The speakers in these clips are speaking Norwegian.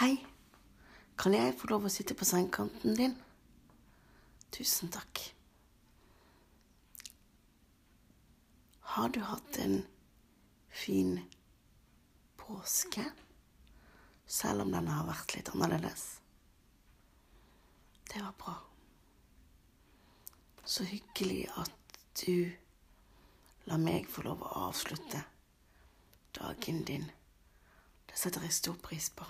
Hei, kan jeg få lov å sitte på sengekanten din? Tusen takk. Har du hatt en fin påske, selv om den har vært litt annerledes? Det var bra. Så hyggelig at du la meg få lov å avslutte dagen din. Det setter jeg stor pris på.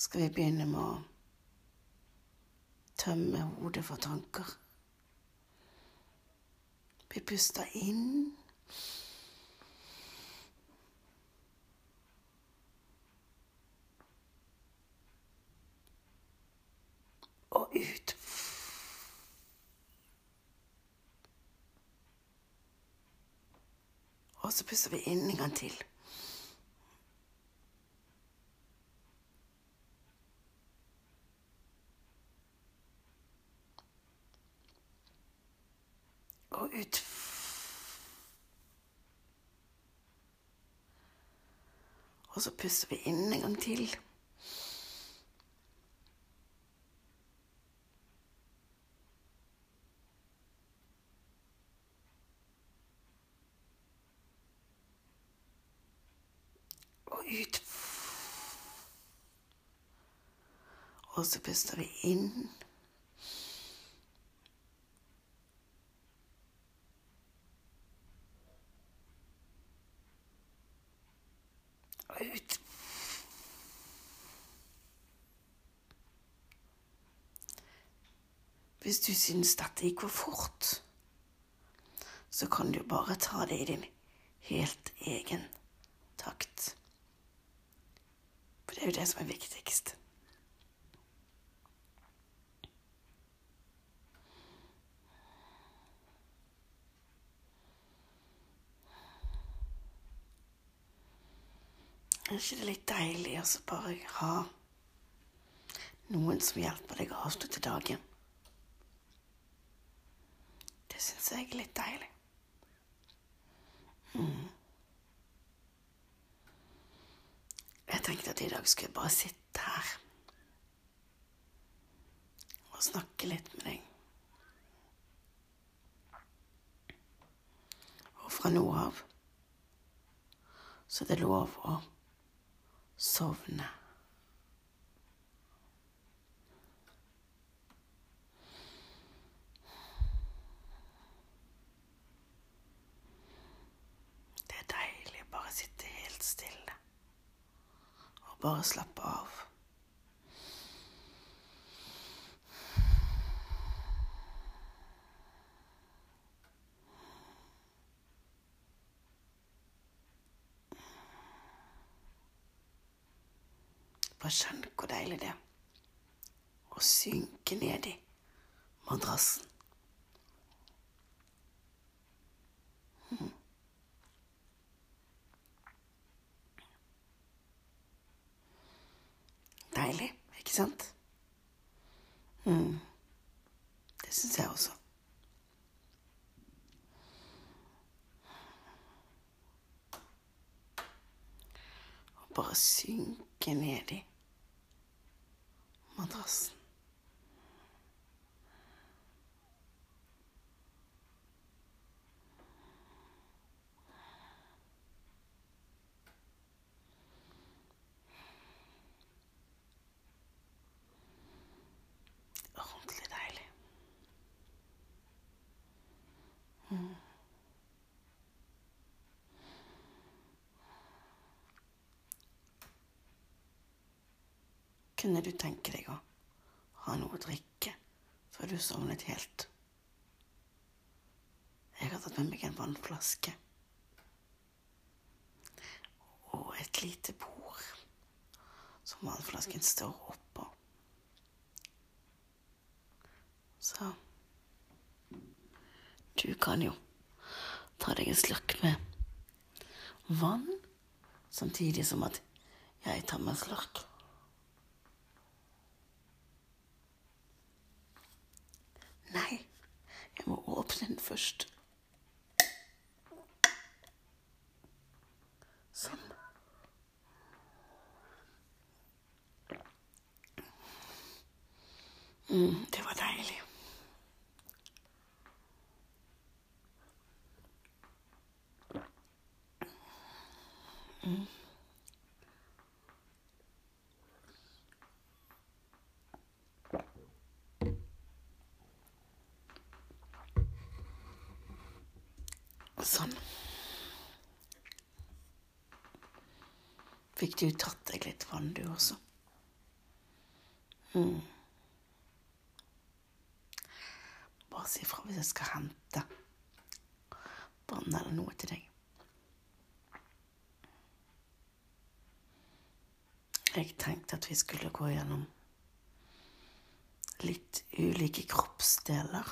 Skal vi begynne med å tømme hodet for tanker? Vi puster inn. Og ut. Og så puster vi inn en gang til. Ut. Og så puster vi inn en gang til. Og ut. Og så puster vi inn. Ut. Hvis du syns dette gikk for fort, så kan du bare ta det i din helt egen takt. For det er jo det som er viktigst. Er ikke det litt deilig å bare ha noen som hjelper deg å avslutte dagen? Det syns jeg er litt deilig. Mm. Jeg tenkte at i dag skulle jeg bare sitte her og snakke litt med deg. Og fra nå av så er det lov å sovne. Det er deilig å bare sitte helt stille og bare slappe av. Bare kjenn hvor deilig det er å synke ned i madrassen. Mm. Deilig, ikke sant? Mm. Det syns jeg også. Og bare synke ned i madrassen. Ordentlig deilig. Mm. Kunne du tenke deg å ha noe å drikke før du sovnet helt? Jeg har tatt med meg en vannflaske. og et lite bord som vannflasken står oppå. Så du kan jo ta deg en slurk med vann, samtidig som at jeg tar meg en slurk. Nei, jeg må åpne den først. Sånn. Mm, det var deilig. Mm. Sånn. Fikk du tatt deg litt vann, du også? Mm. Bare si ifra hvis jeg skal hente vann eller noe til deg. Jeg tenkte at vi skulle gå gjennom litt ulike kroppsdeler.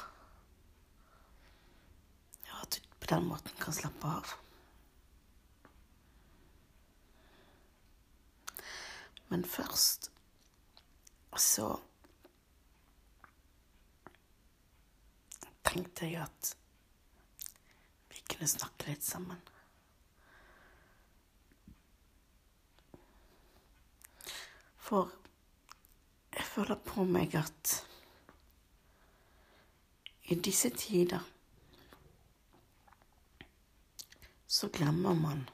På den måten kan slappe av. Men først så tenkte jeg at vi kunne snakke litt sammen. For jeg føler på meg at i disse tider så glemmer man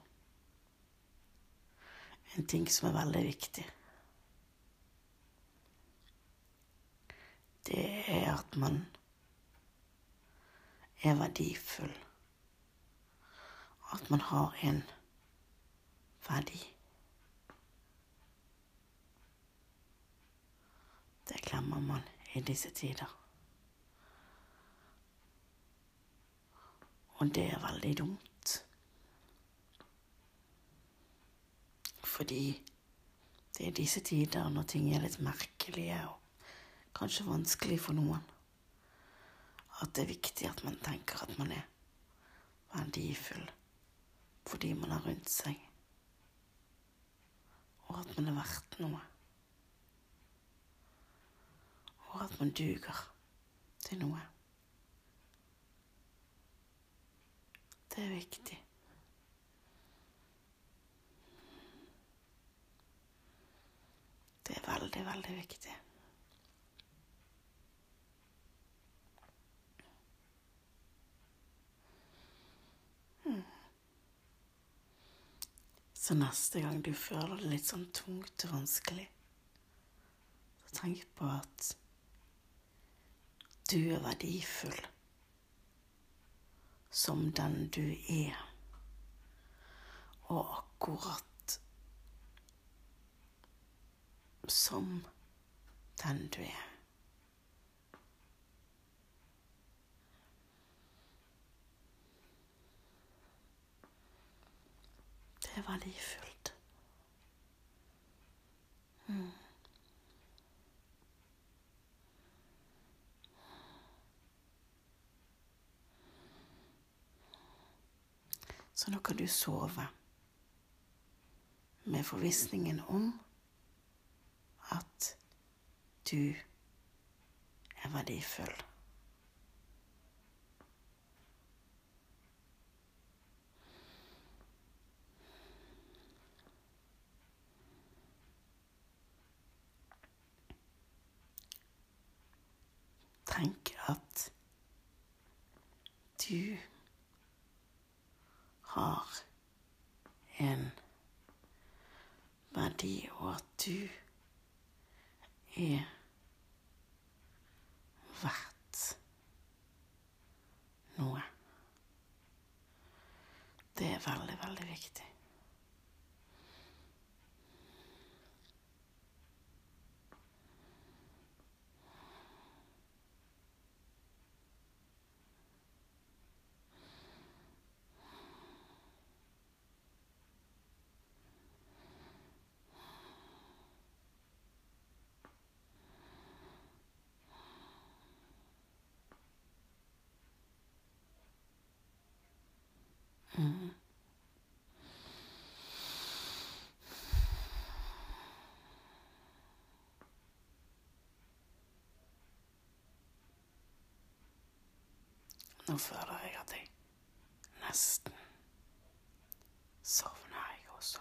en ting som er veldig viktig. Det er at man er verdifull. At man har en verdi. Det glemmer man i disse tider. Og det er veldig dumt. Fordi det er disse tider når ting er litt merkelige og kanskje vanskelig for noen, at det er viktig at man tenker at man er verdifull fordi man har rundt seg, og at man er verdt noe. Og at man duger til noe. Det er viktig. Det er veldig, veldig viktig. Hmm. Så neste gang du føler det litt sånn tungt og vanskelig, så tenk på at du er verdifull som den du er, og akkurat som den du er. Det er verdifullt. Mm. Så nå kan du sove med forvissningen om at du er verdifull. Tenk at du har en verdi, og at du er verdt noe. Det er veldig, veldig viktig. Mm. Nå føler jeg at jeg nesten sovner, jeg også.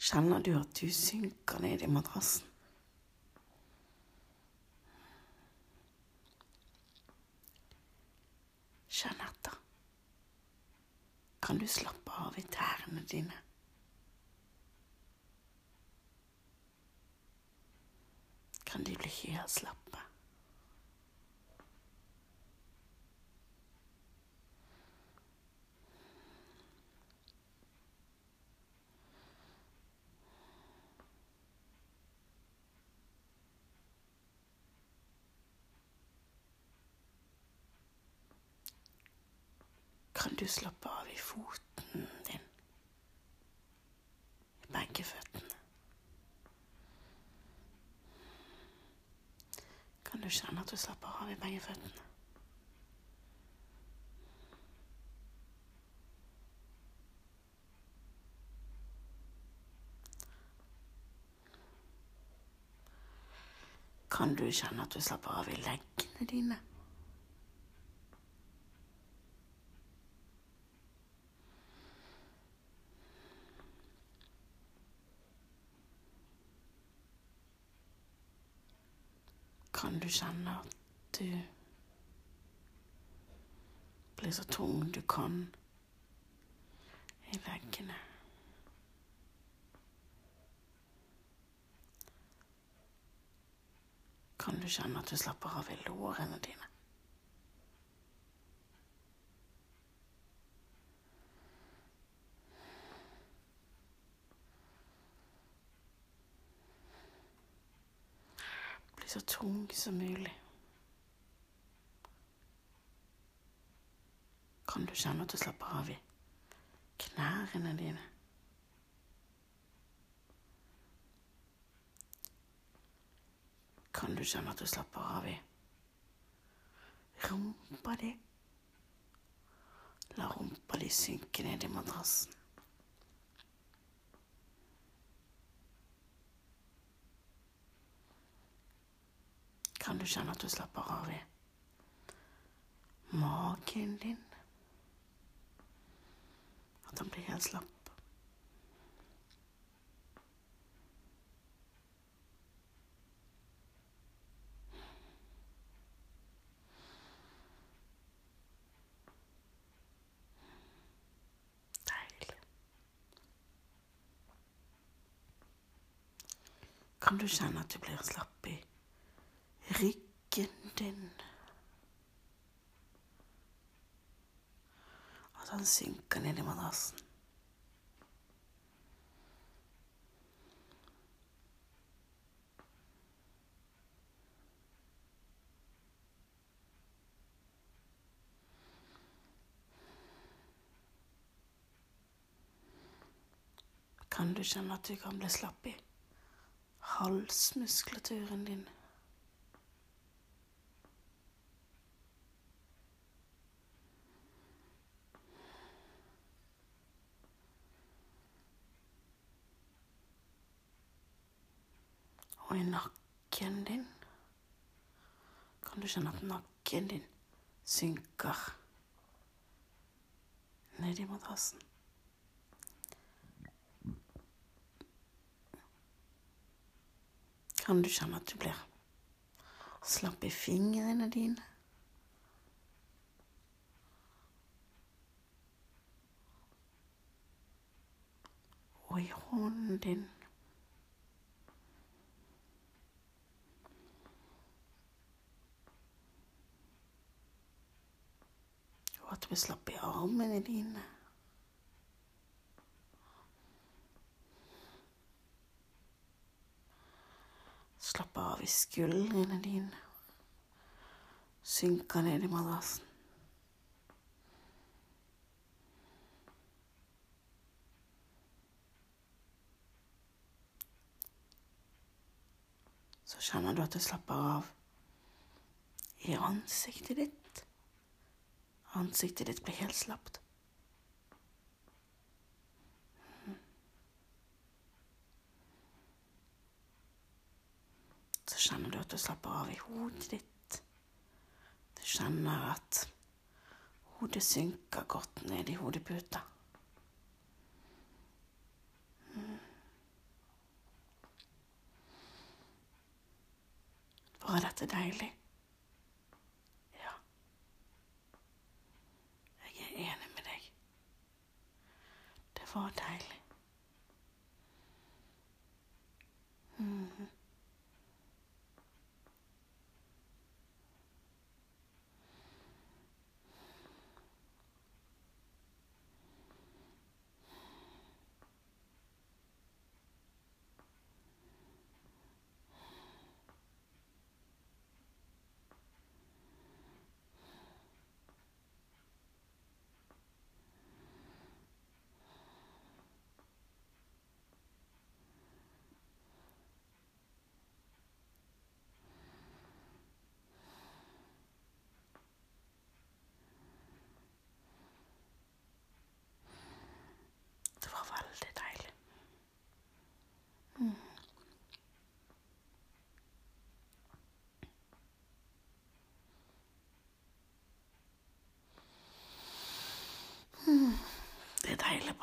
Kjenner du at du synker ned i madrassen? Kjenn etter. Kan du slappe av i tærne dine? Kan de bli helt slappe? Kan du slappe av i foten din? I begge føttene? Kan du kjenne at du slapper av i begge føttene? Kan du kjenne at du slapper av i leggene dine? Kan du kjenne at du blir så tung du kan i veggene. Kan du kjenne at du slapper av i lårene dine? Bli så tung som mulig. Kan du kjenne at du slapper av i knærne dine? Kan du kjenne at du slapper av i rumpa di? La rumpa di synke ned i madrassen. Kan du kjenne at du slapper av i magen din? At han blir helt slapp. Kan du kjenne at du blir slapp i ryggen din? At han synker ned i madrassen. Kan du kjenne at du kan bli slapp i halsmuskulaturen din? I nakken din kan du kjenne at nakken din synker ned i madrassen. Kan du kjenne at du blir slapp i fingrene dine? Og i hånden din. At vi slapp i armene dine. Slapp av i skuldrene dine. Synka ned i madrassen. Så kjenner du at det slapper av i ansiktet ditt. Ansiktet ditt blir helt slapt. Mm. Så kjenner du at du slapper av i hodet ditt. Du kjenner at hodet synker godt ned i hodeputa. Mm. Var dette deilig?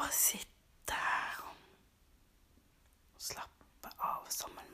bare sitte her og slappe av sammen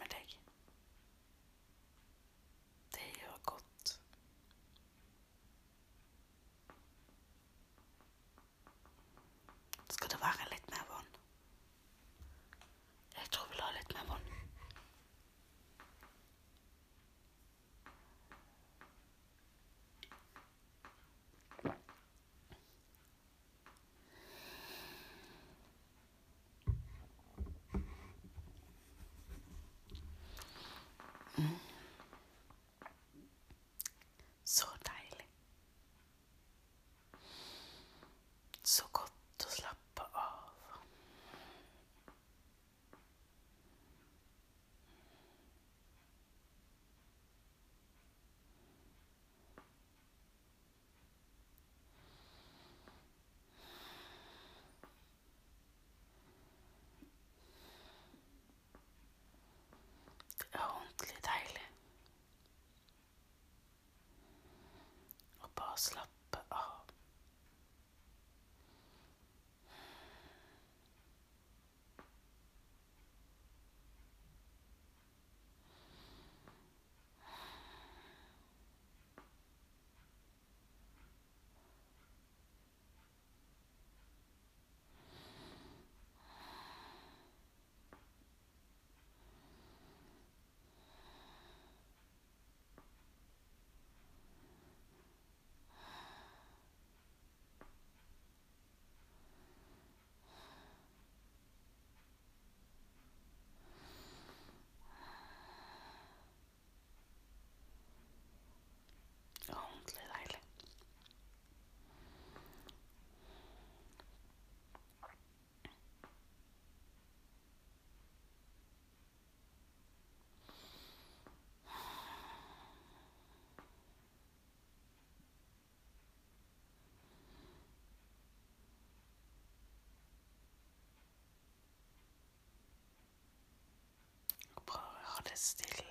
stille.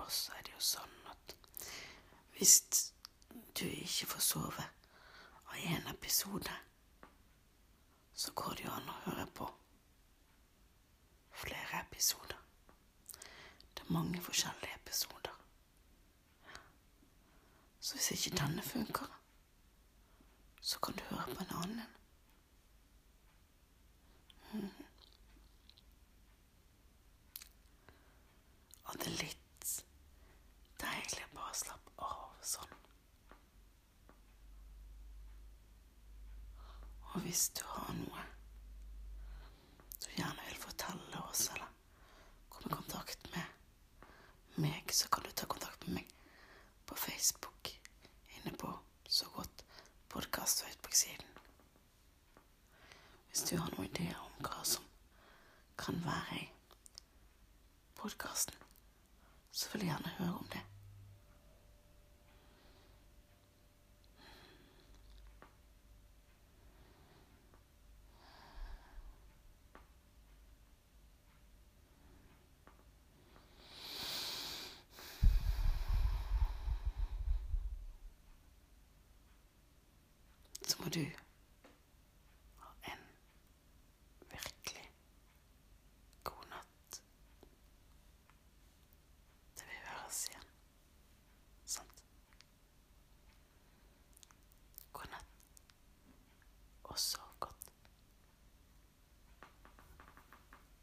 Og så er det jo sånn at hvis du ikke får sove av én episode, så går det jo an å høre på flere episoder. Det er mange forskjellige episoder. Så hvis ikke denne funker, så kan du høre på en annen. Mhm. Og det er litt deilig å bare slappe av sånn. Og hvis du har noe du gjerne vil fortelle oss, eller komme i kontakt med meg, så kan du ta kontakt med meg på Facebook inne på Så godt podkast Facebook-siden. Hvis du har noen ideer om hva som kan være i podkasten, så vil jeg gjerne høre om det.